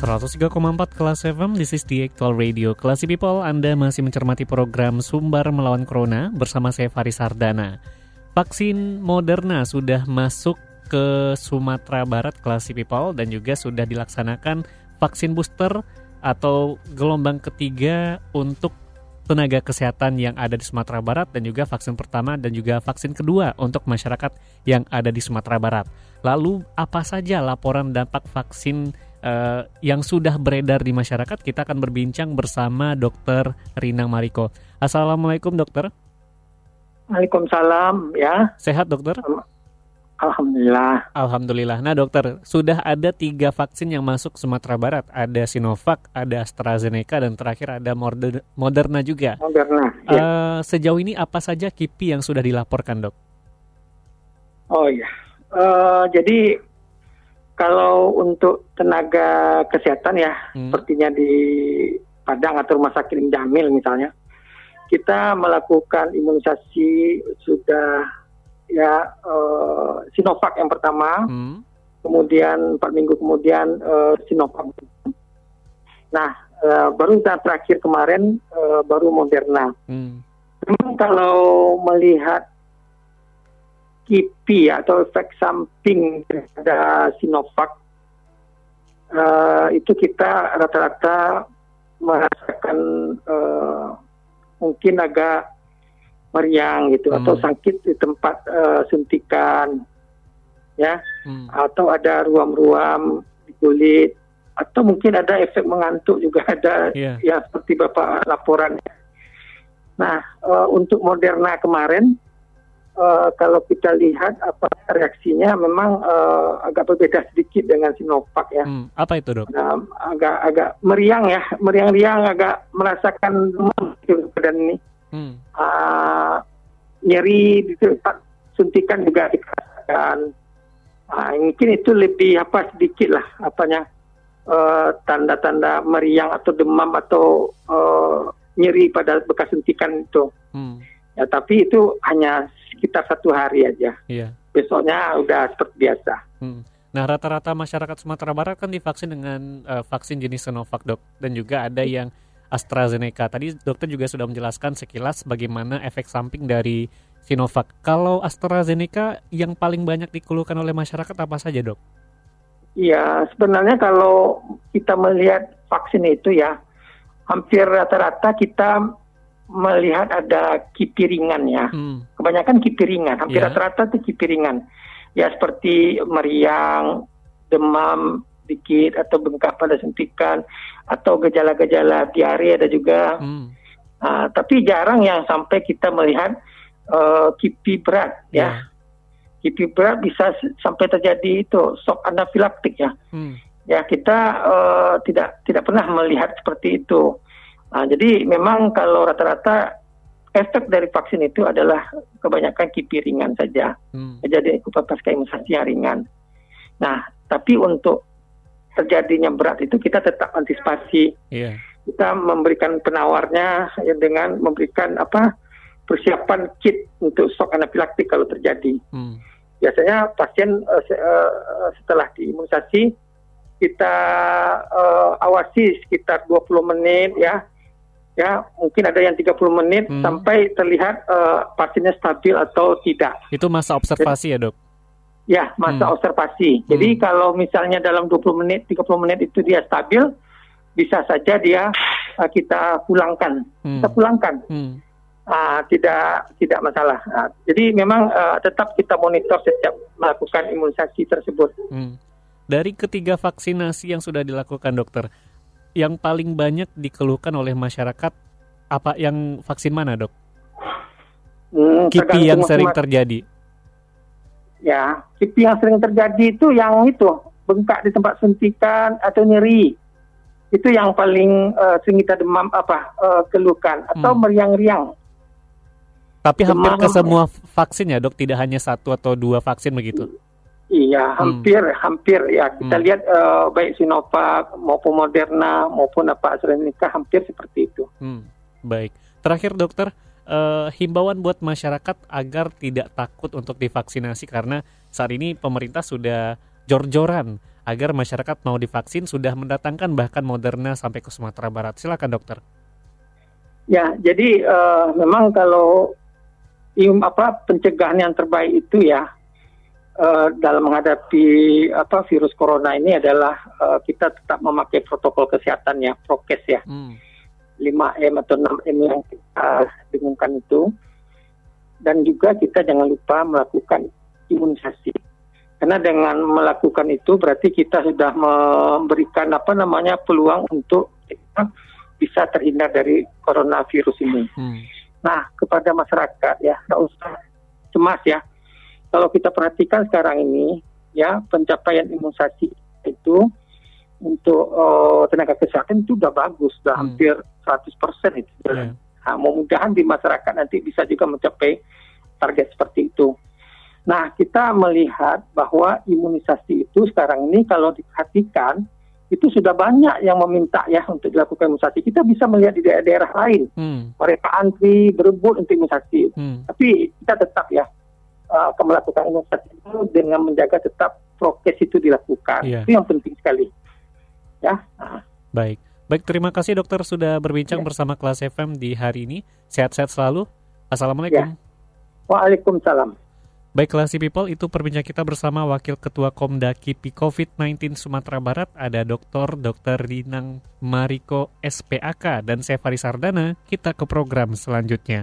Empat kelas FM, this is the actual radio. Classy People, Anda masih mencermati program Sumbar Melawan Corona bersama saya Faris Sardana. Vaksin Moderna sudah masuk ke Sumatera Barat Classy People dan juga sudah dilaksanakan vaksin booster atau gelombang ketiga untuk tenaga kesehatan yang ada di Sumatera Barat dan juga vaksin pertama dan juga vaksin kedua untuk masyarakat yang ada di Sumatera Barat. Lalu apa saja laporan dampak vaksin uh, yang sudah beredar di masyarakat, kita akan berbincang bersama Dr. Rina Mariko. Assalamualaikum dokter. Waalaikumsalam ya. Sehat dokter? Alhamdulillah. Alhamdulillah. Nah dokter, sudah ada tiga vaksin yang masuk Sumatera Barat. Ada Sinovac, ada AstraZeneca, dan terakhir ada Moderna juga. Moderna. Ya. Uh, sejauh ini apa saja KIPI yang sudah dilaporkan dok? Oh iya. Uh, jadi kalau untuk tenaga kesehatan ya, hmm. sepertinya di Padang atau Rumah Sakit Jamil misalnya, kita melakukan imunisasi sudah ya uh, Sinovac yang pertama, hmm. kemudian empat minggu kemudian uh, Sinovac. Nah, uh, baru yang terakhir kemarin uh, baru Moderna. Hmm. Memang kalau melihat KIPI atau efek samping pada Sinovac uh, itu kita rata-rata merasakan uh, mungkin agak meriang gitu hmm. atau sakit di tempat uh, suntikan ya hmm. atau ada ruam-ruam di kulit atau mungkin ada efek mengantuk juga ada yeah. ya seperti bapak laporan. Nah uh, untuk Moderna kemarin uh, kalau kita lihat apa reaksinya memang uh, agak berbeda sedikit dengan Sinovac ya. Hmm, apa itu dok? Nah, agak agak meriang ya, meriang-riang agak merasakan demam gitu badan ini. Hmm. Uh, nyeri di tempat suntikan juga dirasakan. Uh, mungkin itu lebih apa sedikit lah apanya tanda-tanda uh, meriang atau demam atau uh, nyeri pada bekas suntikan itu. Hmm. Ya, tapi itu hanya sekitar satu hari aja. Iya. Besoknya udah seperti biasa. Hmm. Nah, rata-rata masyarakat Sumatera Barat kan divaksin dengan uh, vaksin jenis Sinovac, dok, dan juga ada yang AstraZeneca. Tadi dokter juga sudah menjelaskan sekilas bagaimana efek samping dari Sinovac. Kalau AstraZeneca yang paling banyak dikeluhkan oleh masyarakat apa saja, dok? Iya, sebenarnya kalau kita melihat vaksin itu ya, hampir rata-rata kita melihat ada kipi ringan ya. Hmm. Kebanyakan kipi ringan, hampir yeah. rata-rata itu kipi ringan. Ya seperti meriang, demam sedikit atau bengkak pada suntikan atau gejala-gejala diare ada juga. Hmm. Uh, tapi jarang yang sampai kita melihat uh, kipi berat yeah. ya. ya. Kipi berat bisa sampai terjadi itu shock anafilaktik ya. Hmm. Ya kita uh, tidak tidak pernah melihat seperti itu. Nah, jadi memang kalau rata-rata efek dari vaksin itu adalah kebanyakan kipi ringan saja. Hmm. Jadi pasca imunisasi yang ringan. Nah, tapi untuk terjadinya berat itu kita tetap antisipasi. Yeah. Kita memberikan penawarnya ya, dengan memberikan apa persiapan kit untuk shock anafilaktik kalau terjadi. Hmm. Biasanya pasien uh, uh, setelah diimunisasi kita uh, awasi sekitar 20 menit ya ya mungkin ada yang 30 menit hmm. sampai terlihat uh, pasiennya stabil atau tidak. Itu masa observasi Jadi, ya dok? Ya masa hmm. observasi. Jadi hmm. kalau misalnya dalam 20 menit, 30 menit itu dia stabil, bisa saja dia uh, kita pulangkan, hmm. kita pulangkan. Hmm. Uh, tidak tidak masalah. Uh, jadi memang uh, tetap kita monitor setiap melakukan imunisasi tersebut. Hmm. Dari ketiga vaksinasi yang sudah dilakukan dokter, yang paling banyak dikeluhkan oleh masyarakat apa yang vaksin mana dok? Hmm, KIPI yang sering terjadi. Ya, kipi yang sering terjadi itu yang itu bengkak di tempat suntikan atau nyeri. Itu yang paling uh, sering kita demam apa uh, keluhkan atau hmm. meriang-riang. Tapi hampir ke semua vaksin ya dok, tidak hanya satu atau dua vaksin begitu? Iya, hampir, hmm. hampir ya. Kita hmm. lihat uh, baik Sinovac maupun Moderna maupun apa AstraZeneca hampir seperti itu. Hmm. Baik. Terakhir dokter, uh, himbauan buat masyarakat agar tidak takut untuk divaksinasi karena saat ini pemerintah sudah jor-joran agar masyarakat mau divaksin sudah mendatangkan bahkan Moderna sampai ke Sumatera Barat. Silakan dokter. Ya, jadi uh, memang kalau im, apa pencegahan yang terbaik itu ya uh, dalam menghadapi apa virus corona ini adalah uh, kita tetap memakai protokol kesehatan ya, prokes ya. Hmm 5M atau 6M yang kita dengungkan itu. Dan juga kita jangan lupa melakukan imunisasi. Karena dengan melakukan itu berarti kita sudah memberikan apa namanya peluang untuk kita bisa terhindar dari coronavirus ini. Hmm. Nah, kepada masyarakat ya, nggak usah cemas ya. Kalau kita perhatikan sekarang ini, ya pencapaian imunisasi itu untuk uh, tenaga kesehatan itu sudah bagus, sudah hmm. hampir 100% itu. Yeah. Nah, mudah-mudahan di masyarakat nanti bisa juga mencapai target seperti itu. Nah, kita melihat bahwa imunisasi itu sekarang ini kalau diperhatikan itu sudah banyak yang meminta ya untuk dilakukan imunisasi. Kita bisa melihat di daerah-daerah lain, hmm. mereka antri berebut untuk imunisasi. Hmm. Tapi kita tetap ya uh, melakukan imunisasi itu dengan menjaga tetap prokes itu dilakukan. Yeah. Itu yang penting sekali ya. Baik. Baik, terima kasih dokter sudah berbincang ya. bersama kelas FM di hari ini. Sehat-sehat selalu. Assalamualaikum. Ya. Waalaikumsalam. Baik, kelas People, itu perbincangan kita bersama Wakil Ketua Komda KIPI COVID-19 Sumatera Barat, ada Dr. Dr. Rinang Mariko SPAK, dan saya Faris Sardana. Kita ke program selanjutnya.